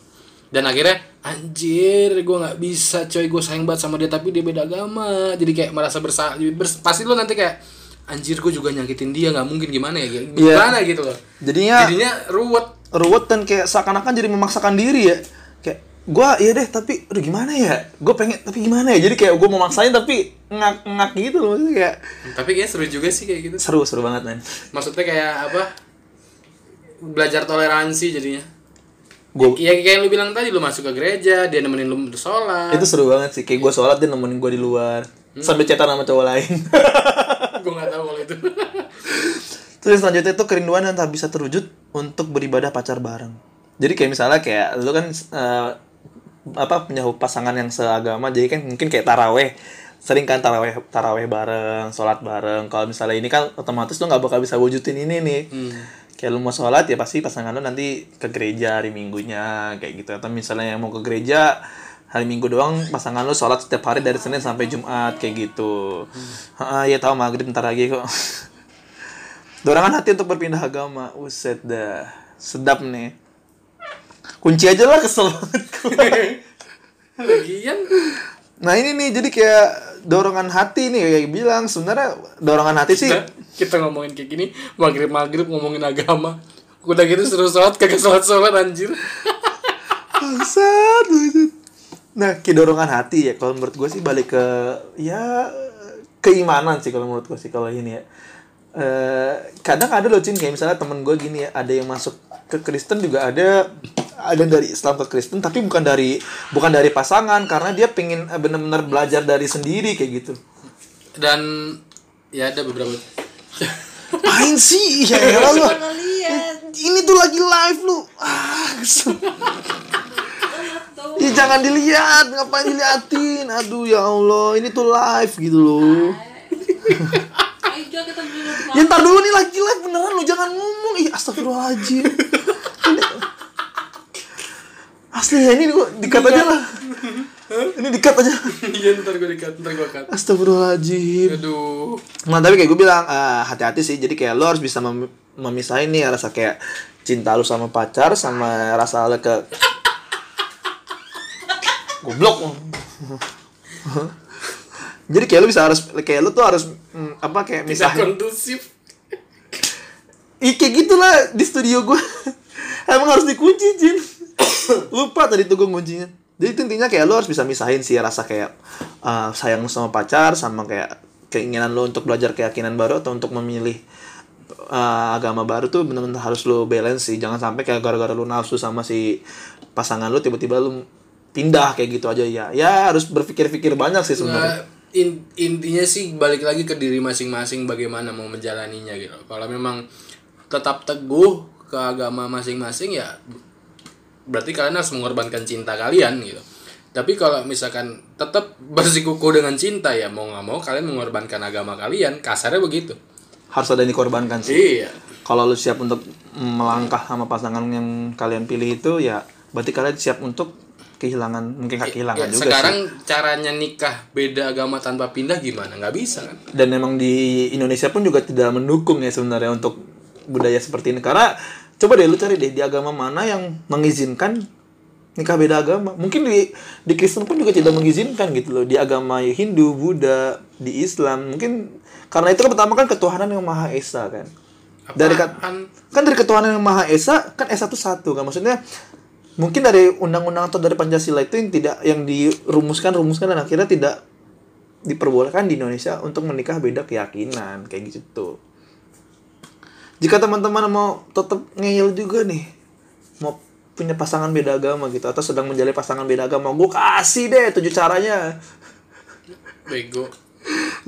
Dan akhirnya anjir gue nggak bisa coy gue sayang banget sama dia tapi dia beda agama. Jadi kayak merasa bersalah bers- pasti lu nanti kayak anjir gue juga nyakitin dia nggak mungkin gimana ya Iya. gimana gitu loh. Jadinya jadinya ruwet. ruwet dan kayak seakan-akan jadi memaksakan diri ya. Kayak gua iya deh tapi aduh gimana ya? Gue pengen tapi gimana ya? Jadi kayak gue mau maksain tapi ngak ngak gitu loh Maksudnya kayak tapi kayaknya seru juga sih kayak gitu. Seru seru banget man maksudnya kayak apa? Belajar toleransi jadinya. Gua- ya kayak yang lu bilang tadi lu masuk ke gereja dia nemenin lu sholat. Itu seru banget sih. Kayak gue sholat dia nemenin gue di luar. Sambil chatan sama cowok lain gue nggak tahu kalau itu Terus selanjutnya itu kerinduan yang tak bisa terwujud untuk beribadah pacar bareng. Jadi kayak misalnya kayak lu kan eh, apa punya pasangan yang seagama, jadi kan mungkin kayak taraweh sering kan taraweh taraweh bareng, sholat bareng. Kalau misalnya ini kan otomatis lu nggak bakal bisa wujudin ini nih. Kayak lu mau sholat ya pasti pasangan lu nanti ke gereja hari minggunya kayak gitu. Atau misalnya yang mau ke gereja hari minggu doang pasangan lu sholat setiap hari dari Senin sampai Jumat kayak gitu. Heeh, ya tahu maghrib ntar lagi kok. Dorongan hati untuk berpindah agama. Uset dah. Sedap nih. Kunci aja lah kesel banget gue. lagian Nah ini nih jadi kayak dorongan hati nih kayak bilang sebenarnya dorongan hati sih kita, kita ngomongin kayak gini maghrib maghrib ngomongin agama udah gitu seru sholat kagak sholat sholat anjir bangsat bangsat. Nah kayak dorongan hati ya. Kalau menurut gue sih balik ke ya keimanan sih kalau menurut gue sih kalau ini ya. Eh, kadang ada loh Cin. Kayak misalnya temen gue gini ya ada yang masuk ke Kristen juga ada ada dari Islam ke Kristen tapi bukan dari bukan dari pasangan karena dia pengen eh, bener-bener belajar dari sendiri kayak gitu. Dan ya ada beberapa. Main sih ya lu. Ini tuh lagi live lu. Ah kesel. Ya jangan dilihat, ngapain diliatin? Aduh ya Allah, ini tuh live gitu loh. Ya ntar dulu nih lagi live beneran lu jangan ngomong. Ih astagfirullahaladzim. Asli ya ini gua dikat aja lah. Ini dikat aja. iya ntar gue dikat ntar gue cut Astagfirullahaladzim. aduh Nah tapi kayak gue bilang eh, hati-hati sih. Jadi kayak lo harus bisa mem memisahin nih rasa kayak cinta lu sama pacar sama rasa lu ke goblok. Jadi kayak lu bisa harus kayak lu tuh harus mm, apa kayak tidak misahin. kondusif Ih, kayak gitulah di studio gue. Emang harus dikunci, Jin. Lupa tadi tuh gue kuncinya. Jadi itu intinya kayak lo harus bisa misahin sih rasa kayak uh, sayang lu sama pacar sama kayak keinginan lo untuk belajar keyakinan baru atau untuk memilih uh, agama baru tuh bener-bener harus lo balance sih jangan sampai kayak gara-gara lu nafsu sama si pasangan lu tiba-tiba lu pindah kayak gitu aja ya ya harus berpikir-pikir banyak sih sebenarnya in- intinya sih balik lagi ke diri masing-masing bagaimana mau menjalaninya gitu. Kalau memang tetap teguh ke agama masing-masing ya berarti kalian harus mengorbankan cinta kalian gitu. Tapi kalau misalkan tetap bersikukuh dengan cinta ya mau nggak mau kalian mengorbankan agama kalian, kasarnya begitu. harus ada yang dikorbankan sih Iya. kalau lu siap untuk melangkah sama pasangan yang kalian pilih itu ya berarti kalian siap untuk kehilangan mungkin gak kehilangan Ya, juga sekarang sih caranya nikah beda agama tanpa pindah gimana? Nggak bisa kan? dan memang di Indonesia pun juga tidak mendukung ya sebenarnya untuk budaya seperti ini karena coba deh lu cari deh di agama mana yang mengizinkan nikah beda agama mungkin di di Kristen pun juga tidak mengizinkan gitu loh di agama Hindu Buddha di Islam mungkin karena itu kan pertama kan ketuhanan yang maha esa kan dari kat- Apaan? kan dari ketuhanan yang maha esa kan esa itu satu kan maksudnya mungkin dari undang-undang atau dari pancasila itu yang tidak yang dirumuskan rumuskan dan akhirnya tidak diperbolehkan di Indonesia untuk menikah beda keyakinan kayak gitu jika teman-teman mau tetap ngeyel juga nih mau punya pasangan beda agama gitu atau sedang menjalin pasangan beda agama gue kasih deh tujuh caranya Bego.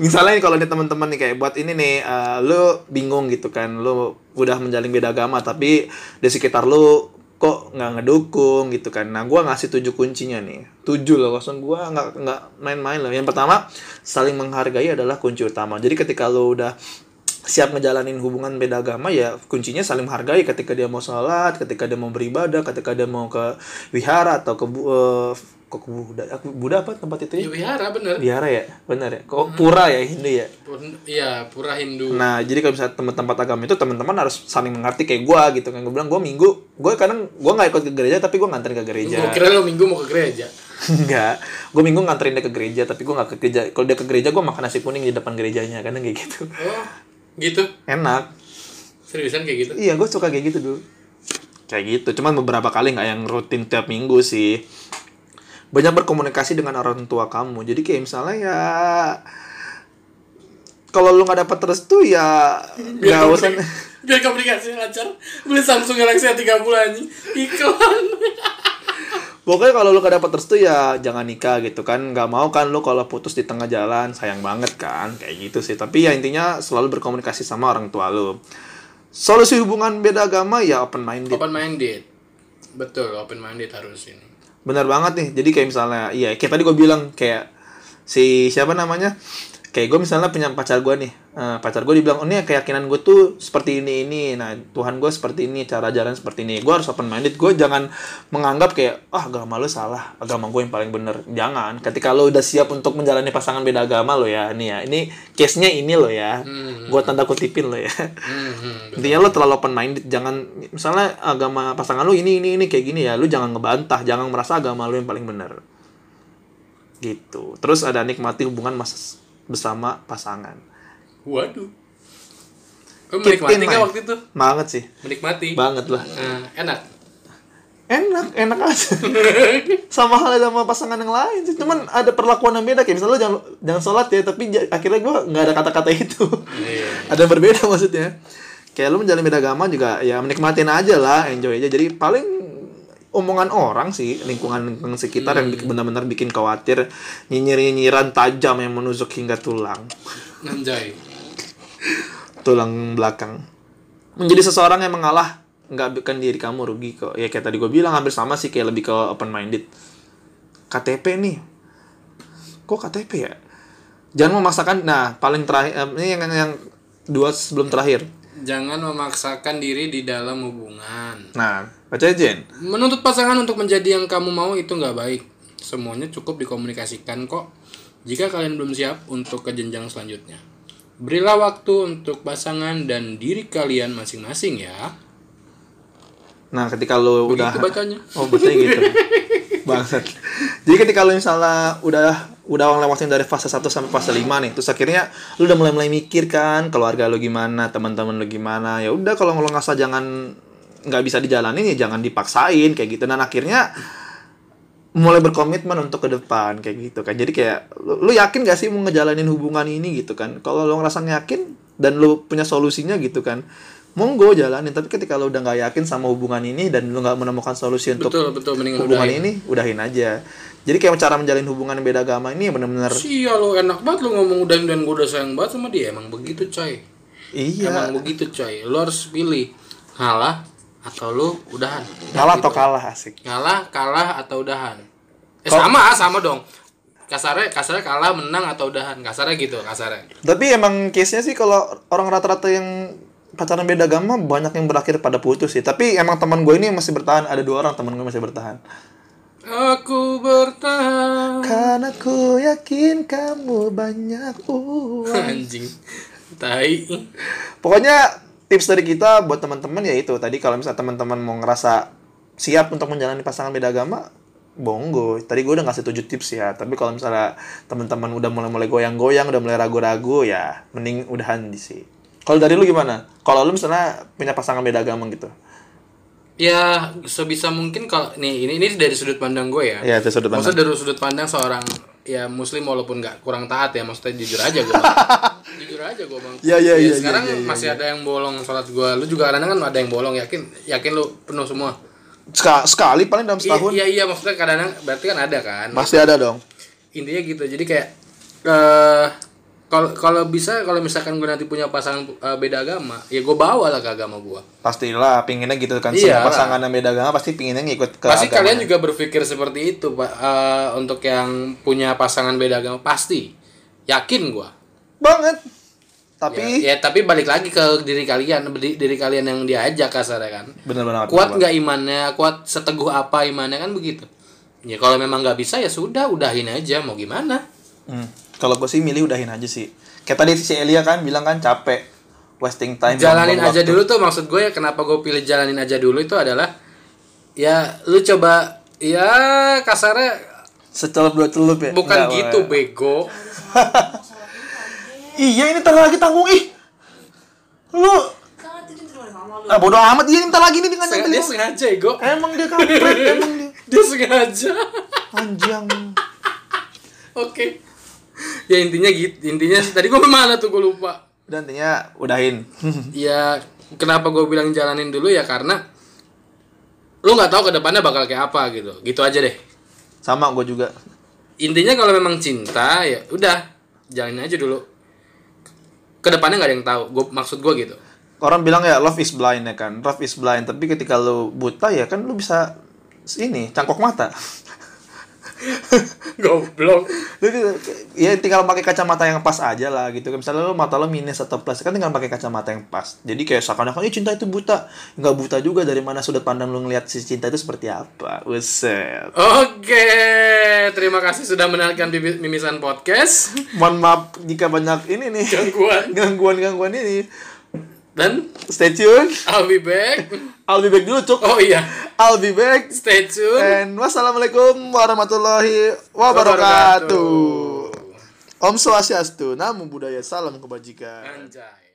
misalnya kalau nih teman-teman nih kayak buat ini nih eh, lu bingung gitu kan lu udah menjalin beda agama tapi di sekitar lu kok nggak ngedukung gitu kan. Nah gua ngasih tujuh kuncinya nih. Tujuh loh kosong gua nggak nggak main-main loh. Yang pertama saling menghargai adalah kunci utama. Jadi ketika lu udah siap ngejalanin hubungan beda agama ya kuncinya saling menghargai. Ketika dia mau sholat ketika dia mau beribadah ketika dia mau ke wihara atau ke eh, kok Buddha aku Buddha apa tempat itu ya Ya wihara bener. Wihara ya, benar ya. Kok pura ya Hindu ya. Iya, pura Hindu. Nah, jadi kalau misalnya tempat-tempat agama itu teman-teman harus saling mengerti kayak gua gitu kan. Gue bilang gua minggu, gue kadang gua nggak ikut ke gereja tapi gua nganterin ke gereja. Gue kira lo minggu mau ke gereja. Enggak. Gue minggu nganterin dia ke gereja tapi gua nggak ke gereja. Kalau dia ke gereja gua makan nasi kuning di depan gerejanya kadang kayak gitu. Oh, gitu. Enak. Seriusan kayak gitu? Iya, gue suka kayak gitu dulu. Kayak gitu. Cuman beberapa kali nggak yang rutin tiap minggu sih. Banyak berkomunikasi dengan orang tua kamu. Jadi kayak misalnya ya kalau lu nggak dapat restu ya nggak usah biar komunikasi lancar. Beli Samsung Galaxy A30 anjing. Iklan. Pokoknya kalau lu nggak dapat restu ya jangan nikah gitu kan. Nggak mau kan lu kalau putus di tengah jalan. Sayang banget kan kayak gitu sih. Tapi ya intinya selalu berkomunikasi sama orang tua lu. Solusi hubungan beda agama ya open minded open minded betul open minded harus ini Benar banget nih. Jadi kayak misalnya, iya kayak tadi gue bilang kayak si siapa namanya? Kayak gue misalnya punya pacar gue nih, Eh, pacar gue dibilang, oh ini keyakinan gue tuh seperti ini ini, nah Tuhan gue seperti ini, cara jalan seperti ini. Gue harus open minded. Gue jangan menganggap kayak, ah agama lu salah, agama gue yang paling bener. Jangan. Ketika lo udah siap untuk menjalani pasangan beda agama lo ya, nih ya, ini case-nya ini lo ya. Gue tanda kutipin lo ya. hmm, hmm. Intinya lo terlalu open minded, jangan misalnya agama pasangan lu ini ini ini kayak gini ya, lu jangan ngebantah, jangan merasa agama lu yang paling benar. Gitu. Terus ada nikmati hubungan mas bersama pasangan. waduh menikmati nggak waktu itu Banget sih. menikmati Banget lah. Nah, enak Enak, enak aja. sama hal sama pasangan yang lain sih. Cuman ada perlakuan yang beda kayak misalnya lu jangan jangan sholat ya, tapi akhirnya gua nggak ada kata-kata itu. Iya. ada yang berbeda maksudnya kayak lu menjalin beda agama juga ya menikmatin aja lah enjoy aja jadi paling omongan orang sih lingkungan lingkungan sekitar yang bikin- benar-benar bikin khawatir nyinyir nyinyiran tajam yang menusuk hingga tulang. Anjay. Tulang belakang. Menjadi seseorang yang mengalah nggak bikin diri kamu rugi kok. Ya kayak tadi gue bilang hampir sama sih kayak lebih ke open minded KTP nih. Kok KTP ya? Jangan memaksakan nah paling terakhir ini yang yang dua sebelum terakhir. Jangan memaksakan diri di dalam hubungan. Nah baca aja menuntut pasangan untuk menjadi yang kamu mau itu nggak baik semuanya cukup dikomunikasikan kok jika kalian belum siap untuk ke jenjang selanjutnya berilah waktu untuk pasangan dan diri kalian masing-masing ya Nah, ketika lu udah Begitu bacanya. Oh, bacanya gitu. Bangsat. Jadi ketika lu misalnya udah udah lewatin dari fase 1 sampai fase 5 nih, terus akhirnya lu udah mulai-mulai mikir kan keluarga lu gimana, teman-teman lu gimana. Ya udah kalau lu ngerasa jangan nggak bisa dijalanin ya jangan dipaksain kayak gitu. Dan akhirnya mulai berkomitmen untuk ke depan kayak gitu kan. Jadi kayak lu, lu yakin gak sih mau ngejalanin hubungan ini gitu kan? Kalau lu ngerasa yakin dan lu punya solusinya gitu kan monggo jalanin. Tapi ketika lu udah nggak yakin sama hubungan ini dan lu nggak menemukan solusi untuk betul betul hubungan udahin. ini udahin aja. Jadi kayak cara menjalin hubungan yang beda agama ini bener-bener Iya lo enak banget lo ngomong udahin dan gue udah sayang banget sama dia. Emang begitu coy. Iya. Emang begitu coy. Lo harus pilih. Ngalah atau lo udahan? Kalah atau kalah asik. Ngalah kalah atau udahan? Eh sama sama dong. Kasarnya kasarnya kalah menang atau udahan? Kasarnya gitu kasarnya. Tapi emang case nya sih kalau orang rata-rata yang pacaran beda agama banyak yang berakhir pada putus sih. Tapi emang teman gue ini masih bertahan. Ada dua orang teman gue masih bertahan. Aku bertahan. Karena ku yakin kamu banyak uang. Anjing. Tai. Pokoknya tips dari kita buat teman-teman ya itu. Tadi kalau misalnya teman-teman mau ngerasa siap untuk menjalani pasangan beda agama bonggo tadi gue udah ngasih tujuh tips ya. Tapi kalau misalnya teman-teman udah mulai-mulai goyang-goyang udah mulai ragu-ragu ya mending udahan di sih kalau dari lu gimana? Kalau lu misalnya punya pasangan beda agama gitu? Ya sebisa mungkin kalau nih ini ini dari sudut pandang gue ya. Ya itu sudut pandang. Maksudnya dari sudut pandang seorang ya muslim walaupun nggak kurang taat ya maksudnya jujur aja gue jujur aja gue bang. Iya, iya, iya, sekarang iya, iya, masih ada yang bolong sholat gue lu juga kadang kan ada yang bolong yakin yakin lu penuh semua. Ska- sekali paling dalam iya setahun. iya iya maksudnya kadang berarti kan ada kan? Pasti ada dong. Intinya gitu jadi kayak eh kalau kalau bisa kalau misalkan gue nanti punya pasangan eh, beda agama ya gue bawa lah ke agama gue pastilah pinginnya gitu kan. Iya. semua pasangan yang beda agama pasti pinginnya ngikut ke pasti agama. kalian juga berpikir seperti itu pak. Eh, untuk yang punya pasangan beda agama pasti. Yakin gue banget tapi ya, ya, tapi balik lagi ke diri kalian diri, diri kalian yang diajak kasarnya kan bener banget kuat nggak imannya kuat seteguh apa imannya kan begitu ya kalau memang nggak bisa ya sudah udahin aja mau gimana Hmm. Kalau gue sih milih udahin aja sih. Kayak tadi si Elia kan bilang kan capek, wasting time. jalanin aja waktu. dulu tuh maksud gue ya kenapa gue pilih jalanin aja dulu itu adalah ya lu coba ya kasarnya Secelup dua celup ya. bukan Enggak, gitu bego Iya ini ntar lagi tanggung. Ih. Lu. Sangat itu terima sama lu. ah bodo amat. Dia ntar lagi nih dengan dia sengaja ego. Emang dia kampret, emang dia. Dia sengaja. Anjang. oke. Ya intinya gitu intinya tadi gue ke mana tuh? Gue lupa. Udah intinya udahin. ya kenapa gue bilang jalanin dulu? Ya karena lu nggak tahu ke depannya bakal kayak apa gitu. Gitu aja deh. Sama gue juga. intinya kalau memang cinta ya udah jalanin aja dulu ke depannya nggak ada yang tahu gue maksud gue gitu Orang bilang ya love is blind ya kan. Love is blind, tapi ketika lu buta ya kan lu bisa ini cangkok mata. goblok. Ya tinggal pakai kacamata yang pas aja lah gitu. Misalnya lu mata lu minus atau plus kan tinggal pakai kacamata yang pas. Jadi kayak seakan-akan "Ih, cinta itu buta. Nggak buta juga dari mana sudut pandang lu ngeliat si cinta itu seperti apa. Buset. oke terima kasih sudah mendengarkan mimisan podcast. Mohon maaf jika banyak ini nih. Gangguan. gangguan-gangguan ini dan stay tune I'll be back. I'll be back dulu cuk. Oh iya. I'll be back. Stay tune and wassalamualaikum warahmatullahi wabarakatuh. Om Swastiastu, Namo Buddhaya, salam kebajikan. anjay